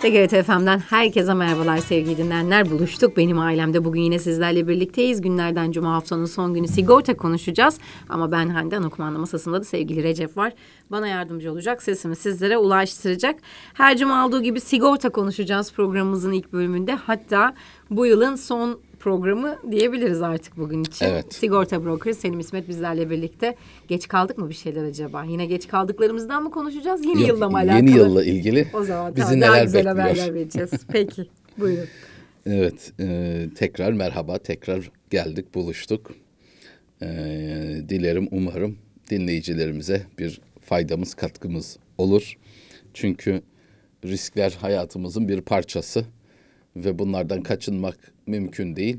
TGRT FM'den herkese merhabalar sevgili dinleyenler. Buluştuk benim ailemde. Bugün yine sizlerle birlikteyiz. Günlerden cuma haftanın son günü sigorta konuşacağız. Ama ben Hande Anakumanda masasında da sevgili Recep var. Bana yardımcı olacak. Sesimi sizlere ulaştıracak. Her cuma olduğu gibi sigorta konuşacağız programımızın ilk bölümünde. Hatta bu yılın son programı diyebiliriz artık bugün için. Evet. Sigorta Broker Selim İsmet bizlerle birlikte. Geç kaldık mı bir şeyler acaba? Yine geç kaldıklarımızdan mı konuşacağız? Yeni Yok, yılla mı alakalı? Yeni yılla ilgili O zaman bizi tamam, daha neler güzel bekliyor? haberler vereceğiz. Peki buyurun. Evet, e, tekrar merhaba, tekrar geldik, buluştuk. E, dilerim, umarım dinleyicilerimize bir faydamız, katkımız olur. Çünkü riskler hayatımızın bir parçası ve bunlardan kaçınmak mümkün değil.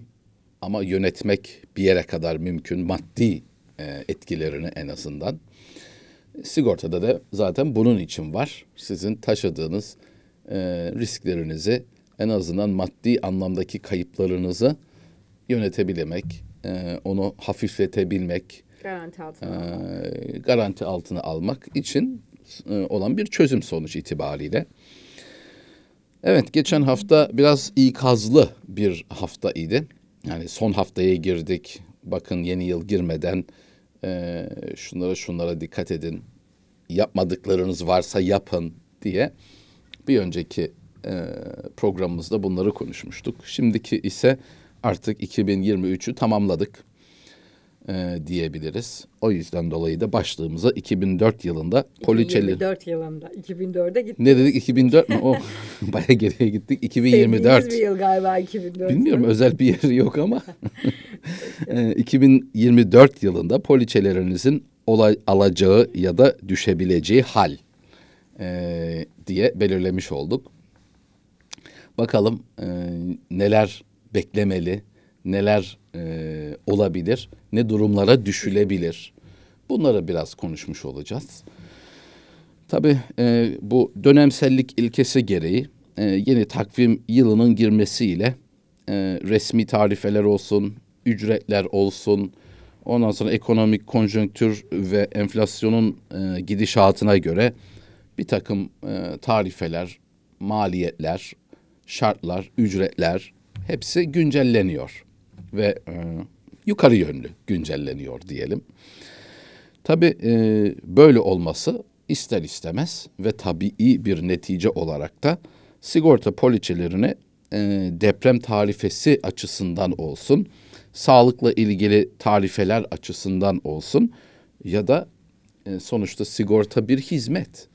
Ama yönetmek bir yere kadar mümkün, maddi e, etkilerini en azından. Sigortada da zaten bunun için var. Sizin taşıdığınız e, risklerinizi en azından maddi anlamdaki kayıplarınızı yönetebilmek, e, onu hafifletebilmek, Garanti altına. e, garanti altına almak için e, olan bir çözüm sonuç itibariyle. Evet, geçen hafta biraz ikazlı bir hafta idi. Yani son haftaya girdik. Bakın yeni yıl girmeden e, şunlara şunlara dikkat edin. Yapmadıklarınız varsa yapın diye bir önceki e, programımızda bunları konuşmuştuk. Şimdiki ise artık 2023'ü tamamladık e, diyebiliriz. O yüzden dolayı da başlığımıza 2004 yılında poliçeli 2024 yılında. 2004'e gitti. ne dedik 2004 mü? O baya geriye gittik. 2024. Sevdiğiniz bir yıl galiba 2004. Bilmiyorum özel bir yeri yok ama. Ee, 2024 yılında poliçelerinizin olay, alacağı ya da düşebileceği hal ee, diye belirlemiş olduk. Bakalım e, neler beklemeli, neler e, olabilir, ne durumlara düşülebilir. Bunları biraz konuşmuş olacağız. Tabii e, bu dönemsellik ilkesi gereği e, yeni takvim yılının girmesiyle e, resmi tarifeler olsun, ücretler olsun, ondan sonra ekonomik konjonktür ve enflasyonun e, gidişatına göre bir takım e, tarifeler, maliyetler, şartlar, ücretler hepsi güncelleniyor ve e, yukarı yönlü güncelleniyor diyelim. Tabii e, böyle olması ister istemez ve tabii bir netice olarak da sigorta poliçelerine e, deprem tarifesi açısından olsun, sağlıkla ilgili tarifeler açısından olsun ya da e, sonuçta sigorta bir hizmet.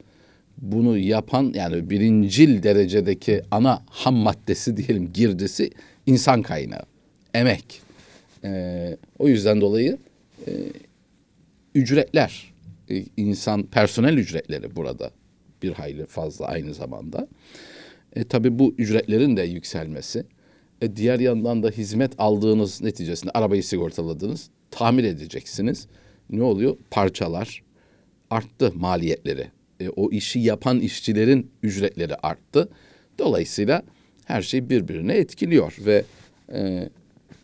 Bunu yapan yani birincil derecedeki ana ham maddesi diyelim girdisi insan kaynağı, emek. E, o yüzden dolayı ücretler, e, insan personel ücretleri burada bir hayli fazla aynı zamanda. E, tabii bu ücretlerin de yükselmesi. E, diğer yandan da hizmet aldığınız neticesinde arabayı sigortaladınız, tamir edeceksiniz. Ne oluyor? Parçalar arttı maliyetleri. E, o işi yapan işçilerin ücretleri arttı. Dolayısıyla her şey birbirine etkiliyor ve e,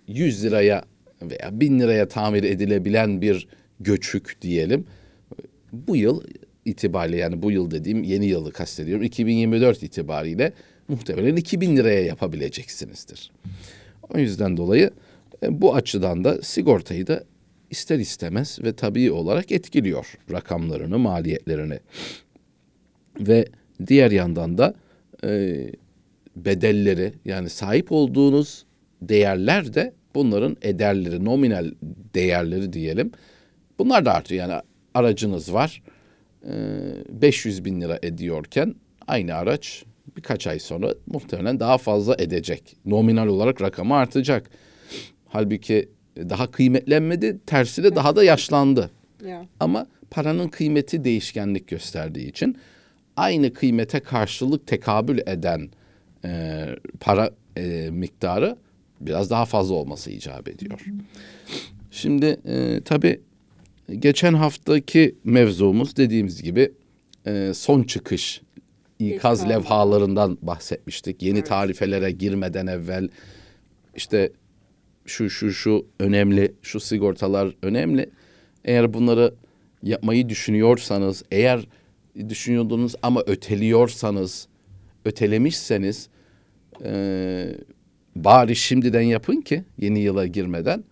100 liraya veya 1000 liraya tamir edilebilen bir göçük diyelim. Bu yıl itibariyle yani bu yıl dediğim yeni yılı kastediyorum. 2024 itibariyle muhtemelen 2000 liraya yapabileceksinizdir. O yüzden dolayı e, bu açıdan da sigortayı da ister istemez ve tabii olarak etkiliyor rakamlarını, maliyetlerini. Ve diğer yandan da e, bedelleri yani sahip olduğunuz değerler de bunların ederleri, nominal değerleri diyelim. Bunlar da artıyor. Yani aracınız var. e, 500 bin lira ediyorken aynı araç birkaç ay sonra muhtemelen daha fazla edecek. Nominal olarak rakamı artacak. Halbuki daha kıymetlenmedi, tersine daha da yaşlandı. Ya. Ama paranın kıymeti değişkenlik gösterdiği için aynı kıymete karşılık tekabül eden e, para e, miktarı biraz daha fazla olması icap ediyor. Şimdi e, tabii geçen haftaki mevzumuz dediğimiz gibi e, son çıkış ikaz kaldı. levhalarından bahsetmiştik. Yeni tarifelere girmeden evvel işte şu şu şu önemli, şu sigortalar önemli. Eğer bunları yapmayı düşünüyorsanız, eğer düşünüyordunuz ama öteliyorsanız ötelemişseniz e, bari şimdiden yapın ki yeni yıla girmeden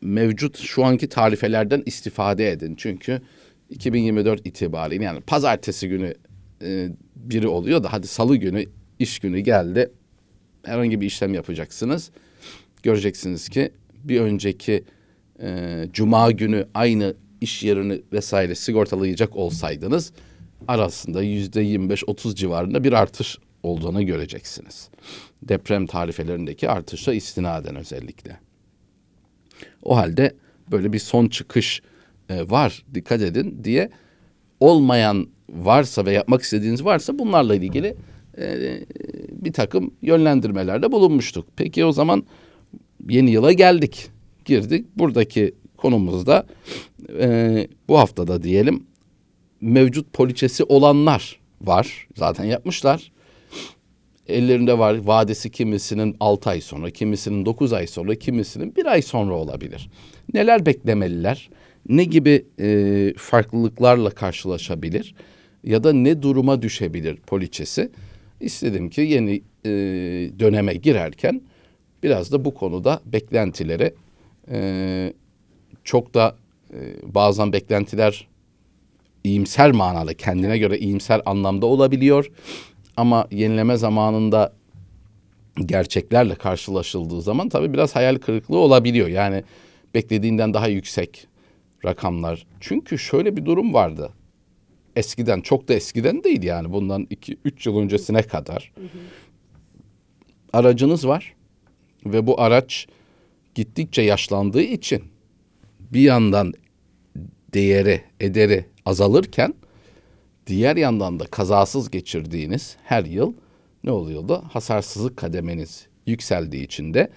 mevcut şu anki tarifelerden istifade edin. Çünkü 2024 itibariyle yani pazartesi günü e, biri oluyor da hadi salı günü iş günü geldi. Herhangi bir işlem yapacaksınız. Göreceksiniz ki bir önceki e, cuma günü aynı iş yerini vesaire sigortalayacak olsaydınız arasında yüzde 25-30 civarında bir artış olduğunu göreceksiniz. Deprem tarifelerindeki artışa istinaden özellikle. O halde böyle bir son çıkış e, var dikkat edin diye olmayan varsa ve yapmak istediğiniz varsa bunlarla ilgili e, bir takım yönlendirmelerde bulunmuştuk. Peki o zaman yeni yıla geldik, girdik. Buradaki konumuzda e, bu haftada diyelim mevcut poliçesi olanlar var. Zaten yapmışlar. Ellerinde var vadesi kimisinin 6 ay sonra, kimisinin 9 ay sonra, kimisinin 1 ay sonra olabilir. Neler beklemeliler? Ne gibi e, farklılıklarla karşılaşabilir? Ya da ne duruma düşebilir poliçesi? İstedim ki yeni e, döneme girerken biraz da bu konuda beklentilere e, çok da e, bazen beklentiler iyimser manada kendine göre iyimser anlamda olabiliyor. Ama yenileme zamanında gerçeklerle karşılaşıldığı zaman tabii biraz hayal kırıklığı olabiliyor. Yani beklediğinden daha yüksek rakamlar. Çünkü şöyle bir durum vardı. Eskiden çok da eskiden değil yani bundan 2-3 yıl öncesine kadar. Aracınız var ve bu araç gittikçe yaşlandığı için bir yandan değeri, ederi azalırken diğer yandan da kazasız geçirdiğiniz her yıl ne oluyordu? Hasarsızlık kademeniz yükseldiği için de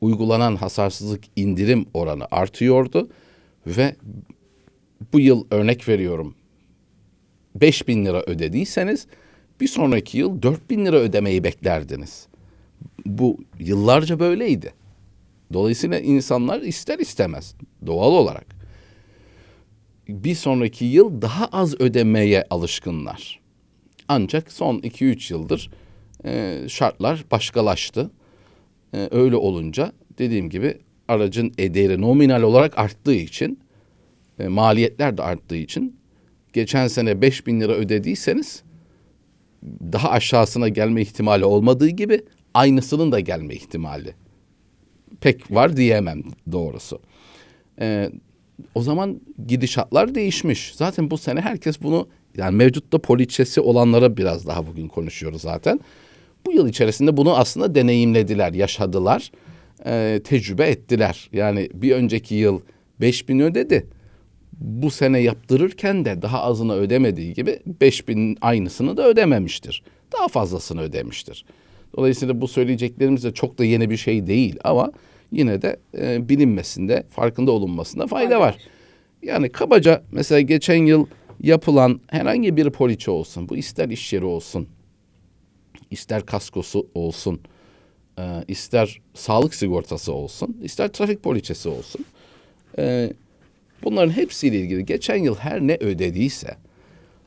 uygulanan hasarsızlık indirim oranı artıyordu ve bu yıl örnek veriyorum 5 bin lira ödediyseniz bir sonraki yıl 4 bin lira ödemeyi beklerdiniz. Bu yıllarca böyleydi. Dolayısıyla insanlar ister istemez doğal olarak bir sonraki yıl daha az ödemeye alışkınlar. Ancak son 2-3 yıldır e, şartlar başkalaştı. E, öyle olunca dediğim gibi aracın ederi nominal olarak arttığı için e, maliyetler de arttığı için geçen sene 5 bin lira ödediyseniz daha aşağısına gelme ihtimali olmadığı gibi aynısının da gelme ihtimali pek var diyemem doğrusu. Ee, o zaman gidişatlar değişmiş. Zaten bu sene herkes bunu yani mevcutta poliçesi olanlara biraz daha bugün konuşuyoruz zaten. Bu yıl içerisinde bunu aslında deneyimlediler, yaşadılar, e, tecrübe ettiler. Yani bir önceki yıl 5 bin ödedi. Bu sene yaptırırken de daha azını ödemediği gibi 5 bin aynısını da ödememiştir. Daha fazlasını ödemiştir. Dolayısıyla bu söyleyeceklerimiz de çok da yeni bir şey değil ama yine de e, bilinmesinde, farkında olunmasında fayda var. Yani kabaca mesela geçen yıl yapılan herhangi bir poliçe olsun, bu ister iş yeri olsun, ister kaskosu olsun, e, ister sağlık sigortası olsun, ister trafik poliçesi olsun. E, bunların hepsiyle ilgili geçen yıl her ne ödediyse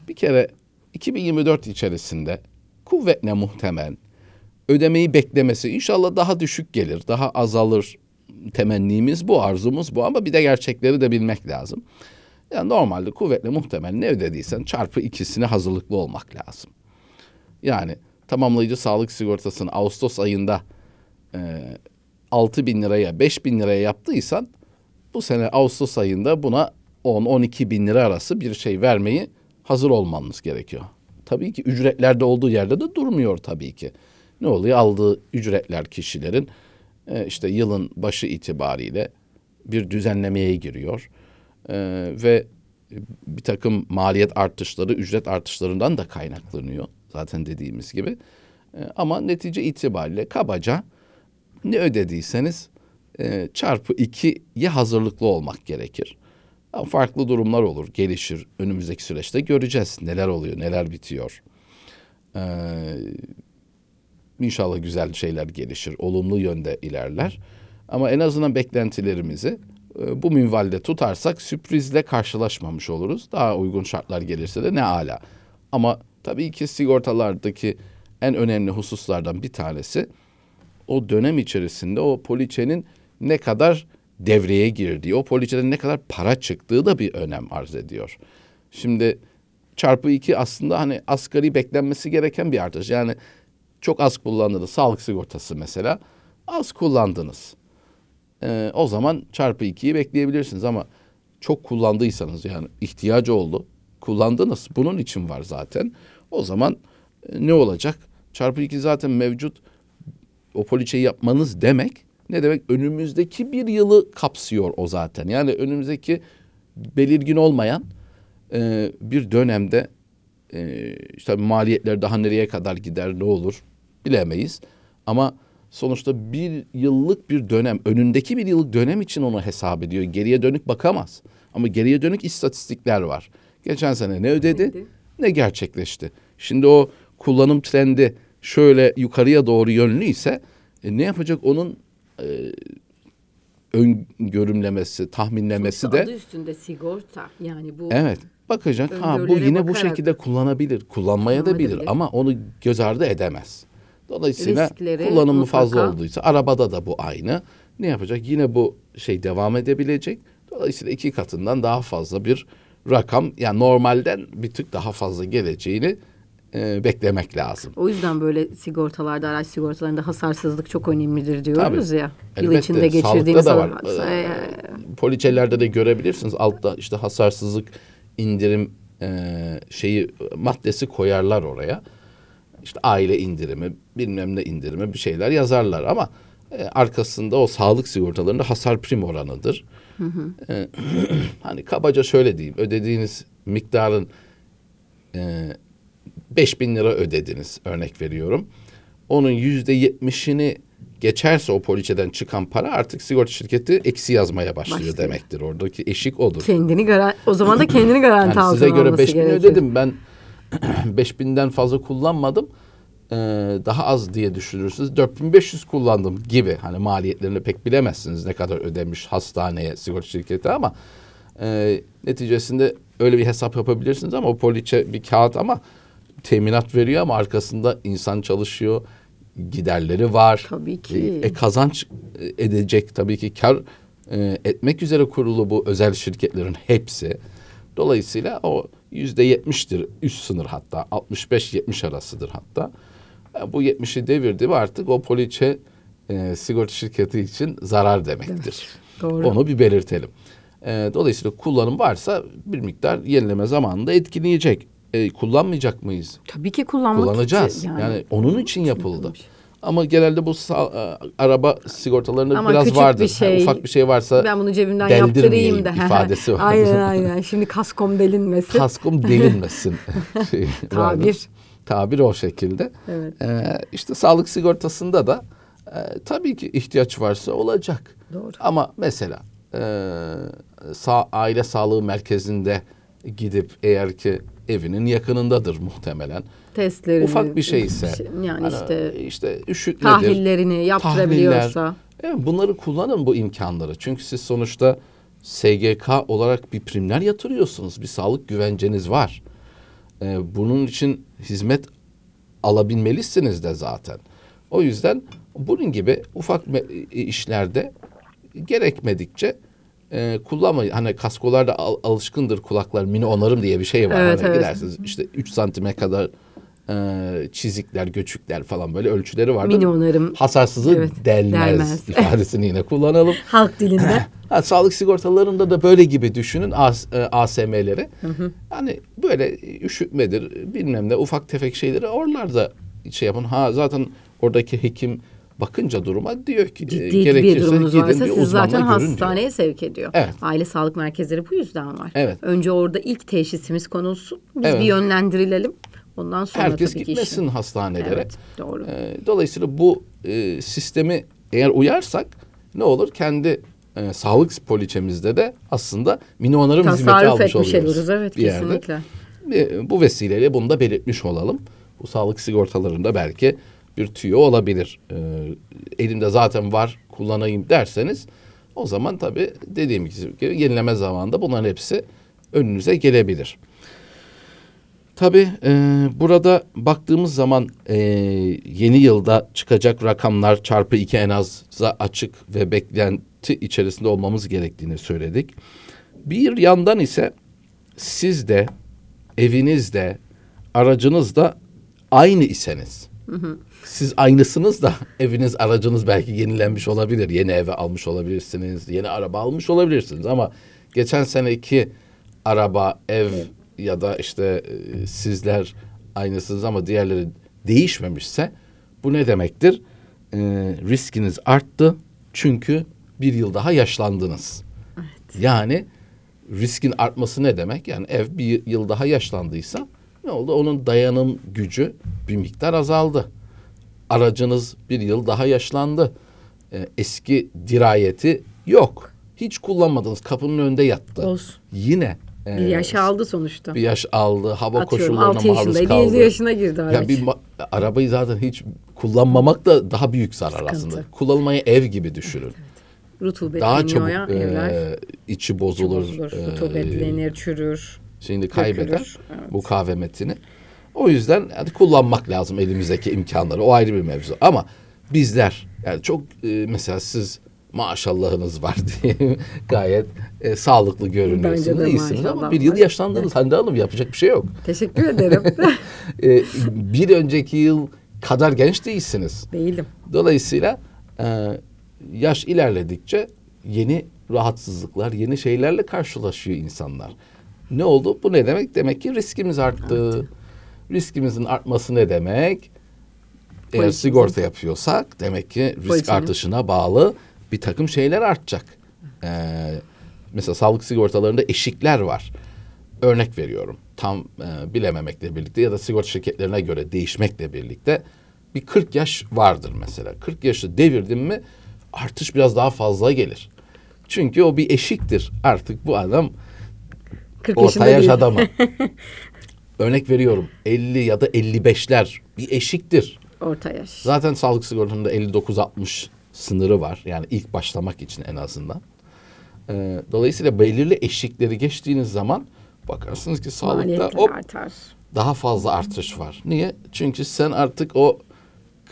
bir kere 2024 içerisinde kuvvetle muhtemel ödemeyi beklemesi inşallah daha düşük gelir, daha azalır temennimiz bu, arzumuz bu ama bir de gerçekleri de bilmek lazım. Yani normalde kuvvetle muhtemel ne ödediysen çarpı ikisine hazırlıklı olmak lazım. Yani tamamlayıcı sağlık sigortasını Ağustos ayında e, 6 bin liraya 5 bin liraya yaptıysan bu sene Ağustos ayında buna 10-12 bin lira arası bir şey vermeyi hazır olmanız gerekiyor. Tabii ki ücretlerde olduğu yerde de durmuyor tabii ki ne oluyor? Aldığı ücretler kişilerin e, işte yılın başı itibariyle bir düzenlemeye giriyor. E, ve bir takım maliyet artışları ücret artışlarından da kaynaklanıyor. Zaten dediğimiz gibi. E, ama netice itibariyle kabaca ne ödediyseniz e, çarpı ikiye hazırlıklı olmak gerekir. Ama farklı durumlar olur, gelişir. Önümüzdeki süreçte göreceğiz neler oluyor, neler bitiyor. Ee, İnşallah güzel şeyler gelişir, olumlu yönde ilerler. Ama en azından beklentilerimizi e, bu minvalde tutarsak sürprizle karşılaşmamış oluruz. Daha uygun şartlar gelirse de ne ala. Ama Tabii ki sigortalardaki en önemli hususlardan bir tanesi o dönem içerisinde o poliçenin ne kadar devreye girdiği, o poliçeden ne kadar para çıktığı da bir önem arz ediyor. Şimdi çarpı iki aslında hani asgari beklenmesi gereken bir artış. Yani çok az kullandınız. Sağlık sigortası mesela. Az kullandınız. Ee, o zaman çarpı ikiyi bekleyebilirsiniz ama çok kullandıysanız yani ihtiyacı oldu. Kullandınız. Bunun için var zaten. O zaman e, ne olacak? Çarpı iki zaten mevcut. O poliçeyi yapmanız demek ne demek? Önümüzdeki bir yılı kapsıyor o zaten. Yani önümüzdeki belirgin olmayan e, bir dönemde e, işte maliyetler daha nereye kadar gider ne olur bilemeyiz. Ama sonuçta bir yıllık bir dönem önündeki bir yıllık dönem için onu hesap ediyor. Geriye dönük bakamaz. Ama geriye dönük istatistikler var. Geçen sene ne ödedi Ödedi. ne gerçekleşti. Şimdi o kullanım trendi şöyle yukarıya doğru yönlü ise e, ne yapacak onun e, öngörümlemesi, tahminlemesi Sonuçta de adı üstünde sigorta. Yani bu Evet. Bakacak ha bu yine bu şekilde kullanabilir. Kullanmaya da bilir ama onu göz ardı edemez. Dolayısıyla Riskleri kullanımı mutlaka- fazla olduysa arabada da bu aynı. Ne yapacak? Yine bu şey devam edebilecek. Dolayısıyla iki katından daha fazla bir rakam yani normalden bir tık daha fazla geleceğini e, beklemek lazım. O yüzden böyle sigortalarda, araç sigortalarında hasarsızlık çok önemlidir diyoruz Tabii. ya. Yıl Elbette. içinde Sağlıkta geçirdiğiniz da var. Ee, Ee, poliçelerde de görebilirsiniz. Altta işte hasarsızlık indirim e, şeyi maddesi koyarlar oraya. İşte aile indirimi, bilmem ne indirimi bir şeyler yazarlar ama e, arkasında o sağlık sigortalarında hasar prim oranıdır. E, hani kabaca şöyle diyeyim. Ödediğiniz miktarın e, 5 bin lira ödediniz örnek veriyorum. Onun yüzde yetmişini geçerse o poliçeden çıkan para artık sigorta şirketi eksi yazmaya başlıyor, Başlıyor. demektir. Oradaki eşik odur. kendini garan o zaman da kendini garanti Yani altına size göre alması 5 bin ödedim ben 5 binden fazla kullanmadım. Ee, daha az diye düşünürsünüz. 4500 kullandım gibi. Hani maliyetlerini pek bilemezsiniz ne kadar ödemiş hastaneye sigorta şirketi ama e, neticesinde öyle bir hesap yapabilirsiniz ama o poliçe bir kağıt ama teminat veriyor ama arkasında insan çalışıyor. Giderleri var. Tabii ki. E, kazanç e, edecek tabii ki kar e, etmek üzere kurulu bu özel şirketlerin hepsi. Dolayısıyla o yüzde yetmiştir üst sınır hatta 65-70 arasıdır hatta. E, bu 70'i devirdi ve artık o poliçe e, sigorta şirketi için zarar demektir. Doğru. Onu bir belirtelim. E, dolayısıyla kullanım varsa bir miktar yenileme zamanında etkileyecek. E, kullanmayacak mıyız? Tabii ki kullanmak kullanacağız. için. Yani, onun için yapıldı. yapılmış. Ama genelde bu sa- e, araba sigortalarında Ama biraz vardır. bir şey, ufak bir şey varsa Ben bunu cebimden yaptırayım da. ifadesi var. aynen aynen. Şimdi kaskom delinmesin. kaskum delinmesin. şey vardır. Tabir. Tabir o şekilde. Evet. Ee, işte sağlık sigortasında da e, tabii ki ihtiyaç varsa olacak. Doğru. Ama mesela e, sağ, aile sağlığı merkezinde gidip eğer ki evinin yakınındadır muhtemelen. Testlerini. Ufak bir şeyse. Yani hani işte işte üşütmedir. tahlillerini yaptırabiliyorsa. Evet, bunları kullanın bu imkanları. Çünkü siz sonuçta SGK olarak bir primler yatırıyorsunuz. Bir sağlık güvenceniz var. Ee, bunun için hizmet alabilmelisiniz de zaten. O yüzden bunun gibi ufak işlerde gerekmedikçe e, kullanmayın. Hani kaskolarda al- alışkındır kulaklar mini onarım diye bir şey var. Evet, hani evet. gidersiniz işte 3 santime kadar e, çizikler, göçükler falan böyle ölçüleri vardır. Mini onarım. Hasarsızlığı Evet, delmez, delmez. ifadesini yine kullanalım. Halk dilinde. Ha, sağlık sigortalarında da böyle gibi düşünün AS, e, ASM'leri. Yani böyle üşütmedir bilmem ne ufak tefek şeyleri oralarda şey yapın. Ha zaten oradaki hekim bakınca duruma diyor ki e, Ciddi bir gerekirse durumunuz gidin varsa bir siz zaten görün diyor. hastaneye sevk ediyor. Evet. Aile sağlık merkezleri bu yüzden var. Evet. Önce orada ilk teşhisimiz konulsun. Biz Evet. bir yönlendirilelim. Ondan sonra Herkes tabii gitmesin işin. hastanelere. Evet, doğru. E, dolayısıyla bu e, sistemi eğer uyarsak ne olur? Kendi e, sağlık poliçemizde de aslında mini onarım hizmeti Tasarruf almış etmiş oluyoruz. oluruz. Evet bir yerde. kesinlikle. E, bu vesileyle bunu da belirtmiş olalım. Bu sağlık sigortalarında belki bir tüyo olabilir. E, elimde zaten var kullanayım derseniz o zaman tabii dediğim gibi yenileme zamanında bunların hepsi önünüze gelebilir. Tabii e, burada baktığımız zaman e, yeni yılda çıkacak rakamlar çarpı iki en azza açık ve beklenti içerisinde olmamız gerektiğini söyledik. Bir yandan ise siz de evinizde aracınızda aynı iseniz siz aynısınız da eviniz aracınız belki yenilenmiş olabilir. Yeni eve almış olabilirsiniz. Yeni araba almış olabilirsiniz ama geçen seneki araba, ev ya da işte e, sizler aynısınız ama diğerleri değişmemişse bu ne demektir? E, riskiniz arttı çünkü bir yıl daha yaşlandınız. Yani riskin artması ne demek? Yani ev bir yıl daha yaşlandıysa ne oldu? Onun dayanım gücü bir miktar azaldı. Aracınız bir yıl daha yaşlandı. Ee, eski dirayeti yok. Hiç kullanmadınız. Kapının önünde yattı. Olsun. Yine Bir e, yaş aldı sonuçta. bir yaş aldı. Hava Atıyorum koşullarına 6 maruz kaldı. 7 yaşına girdi araç. Ya bir arabayı zaten hiç kullanmamak da daha büyük zarar Sıkıntı. aslında. Kullanmayı ev gibi düşünün. Rutubetleniyor Daha çabuk ya e, evler. içi bozulur. Bozulur, e, rutubetlenir, çürür. Şimdi kaybeder Dökülür, evet. bu kahve metini. O yüzden hadi kullanmak lazım elimizdeki imkanları. O ayrı bir mevzu. Ama bizler yani çok e, mesela siz maşallahınız var diye gayet e, sağlıklı görünüyorsunuz. Bence iyisiniz ama bir yıl var. yaşlandınız. Hande Hanım yapacak bir şey yok. Teşekkür ederim. E, bir önceki yıl kadar genç değilsiniz. Değilim. Dolayısıyla e, yaş ilerledikçe yeni rahatsızlıklar, yeni şeylerle karşılaşıyor insanlar. Ne oldu? Bu ne demek? Demek ki riskimiz arttı. Riskimizin artması ne demek? Eğer sigorta yapıyorsak demek ki risk artışına bağlı bir takım şeyler artacak. Ee, mesela sağlık sigortalarında eşikler var. Örnek veriyorum. Tam e, bilememekle birlikte ya da sigorta şirketlerine göre değişmekle birlikte bir 40 yaş vardır mesela. 40 yaşı devirdim mi artış biraz daha fazla gelir. Çünkü o bir eşiktir. Artık bu adam 40 yaşında orta yaş adamı. Örnek veriyorum 50 ya da 55'ler bir eşiktir. Orta yaş. Zaten sağlık sigortasında 59-60 sınırı var. Yani ilk başlamak için en azından. Ee, dolayısıyla belirli eşikleri geçtiğiniz zaman bakarsınız ki sağlıkta hop artar. daha fazla artış var. Niye? Çünkü sen artık o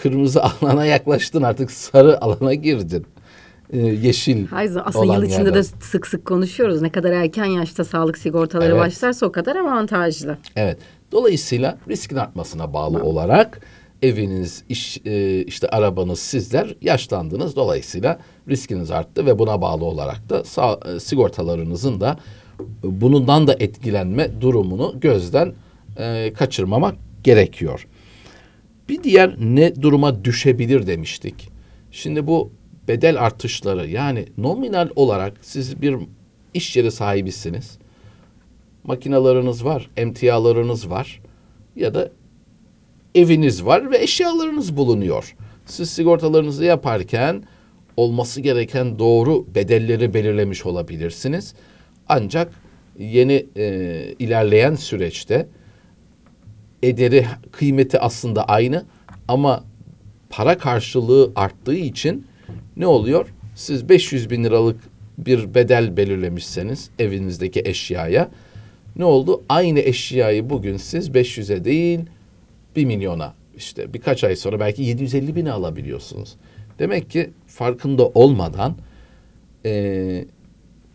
kırmızı alana yaklaştın artık sarı alana girdin. Ee, yeşil Hayır, aslında yıl içinde yerden. de sık sık konuşuyoruz. Ne kadar erken yaşta sağlık sigortaları Evet. başlarsa o kadar avantajlı. Evet. Dolayısıyla riskin artmasına bağlı olarak eviniz, iş, e, işte arabanız sizler yaşlandınız. Dolayısıyla riskiniz arttı ve buna bağlı olarak da sağ, e, sigortalarınızın da bundan da etkilenme durumunu gözden e, kaçırmamak gerekiyor. Bir diğer ne duruma düşebilir demiştik. Şimdi bu bedel artışları yani nominal olarak siz bir iş yeri sahibisiniz makinalarınız var, emtialarınız var ya da eviniz var ve eşyalarınız bulunuyor. Siz sigortalarınızı yaparken olması gereken doğru bedelleri belirlemiş olabilirsiniz. Ancak yeni e, ilerleyen süreçte ederi kıymeti aslında aynı ama para karşılığı arttığı için ne oluyor? Siz 500 bin liralık bir bedel belirlemişseniz evinizdeki eşyaya ne oldu? Aynı eşyayı bugün siz 500'e değil 1 milyona işte birkaç ay sonra belki 750 bine alabiliyorsunuz. Demek ki farkında olmadan e,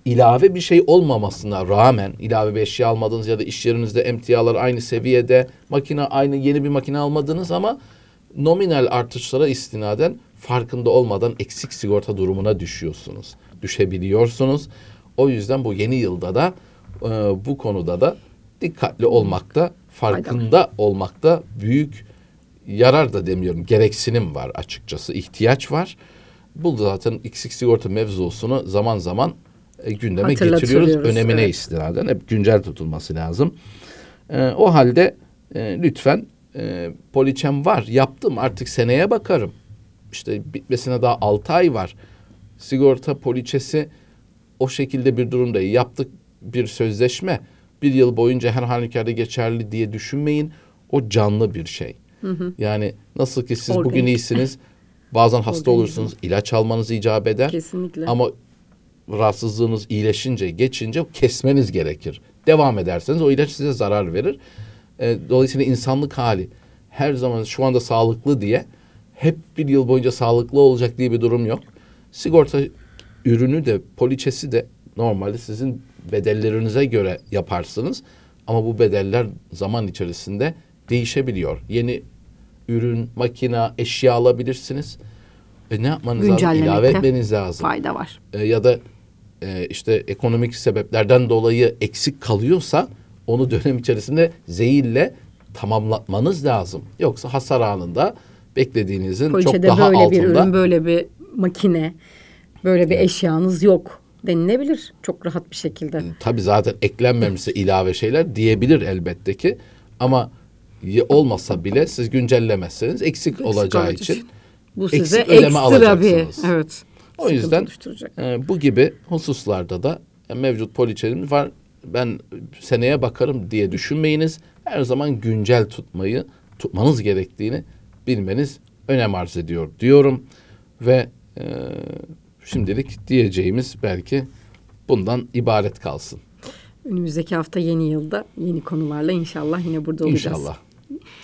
ilave bir şey olmamasına rağmen ilave bir eşya almadınız ya da iş yerinizde emtialar aynı seviyede makine aynı yeni bir makine almadınız ama nominal artışlara istinaden farkında olmadan eksik sigorta durumuna düşüyorsunuz. Düşebiliyorsunuz. O yüzden bu yeni yılda da e, bu konuda da dikkatli olmakta, farkında olmakta büyük yarar da demiyorum. Gereksinim var açıkçası. ihtiyaç var. Bu zaten eksik sigorta mevzusunu zaman zaman e, gündeme getiriyoruz. Önemine evet. istinaden hep güncel tutulması lazım. E, o halde e, lütfen e, poliçem var yaptım artık seneye bakarım. İşte bitmesine daha 6 ay var. Sigorta poliçesi o şekilde bir durumda yaptık bir sözleşme bir yıl boyunca her halükarda geçerli diye düşünmeyin. O canlı bir şey. Yani nasıl ki siz bugün Organik. iyisiniz bazen hasta Organizm. olursunuz ilaç almanız icap eder. Kesinlikle. Ama rahatsızlığınız iyileşince, geçince kesmeniz gerekir. Devam ederseniz o ilaç size zarar verir. E, dolayısıyla insanlık hali her zaman şu anda sağlıklı diye hep bir yıl boyunca sağlıklı olacak diye bir durum yok. Sigorta ürünü de poliçesi de normalde sizin bedellerinize göre yaparsınız. Ama bu bedeller zaman içerisinde değişebiliyor. Yeni ürün, makina, eşya alabilirsiniz. E ne yapmanız lazım? İlave etmeniz lazım. Fayda var. E, ya da e, işte ekonomik sebeplerden dolayı eksik kalıyorsa onu dönem içerisinde zehirle tamamlatmanız lazım. Yoksa hasar anında beklediğinizin çok Poliçede daha böyle altında. bir ürün, böyle bir makine, böyle bir eşyanız yok denilebilir çok rahat bir şekilde. Tabii zaten eklenmemişse ilave şeyler diyebilir elbette ki. Ama olmasa bile siz güncellemezseniz eksik, olacağı olacağı için için. Bu size eksik ödeme ekstra bir evet. O yüzden e, bu gibi hususlarda da e, mevcut poliçelerimiz var. Ben seneye bakarım diye düşünmeyiniz. Her zaman güncel tutmayı, tutmanız gerektiğini bilmeniz önem arz ediyor diyorum. Ve e, şimdilik diyeceğimiz belki bundan ibaret kalsın. Önümüzdeki hafta yeni yılda yeni konularla inşallah yine burada olacağız. İnşallah.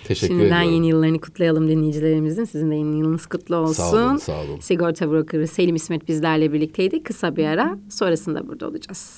Teşekkür Şimdiden ediyorum. yeni yıllarını kutlayalım dinleyicilerimizin. Sizin de yeni yılınız kutlu olsun. Sağ olun, sağ olun. Sigorta brokeri Selim İsmet bizlerle birlikteydi. Kısa bir ara sonrasında burada olacağız.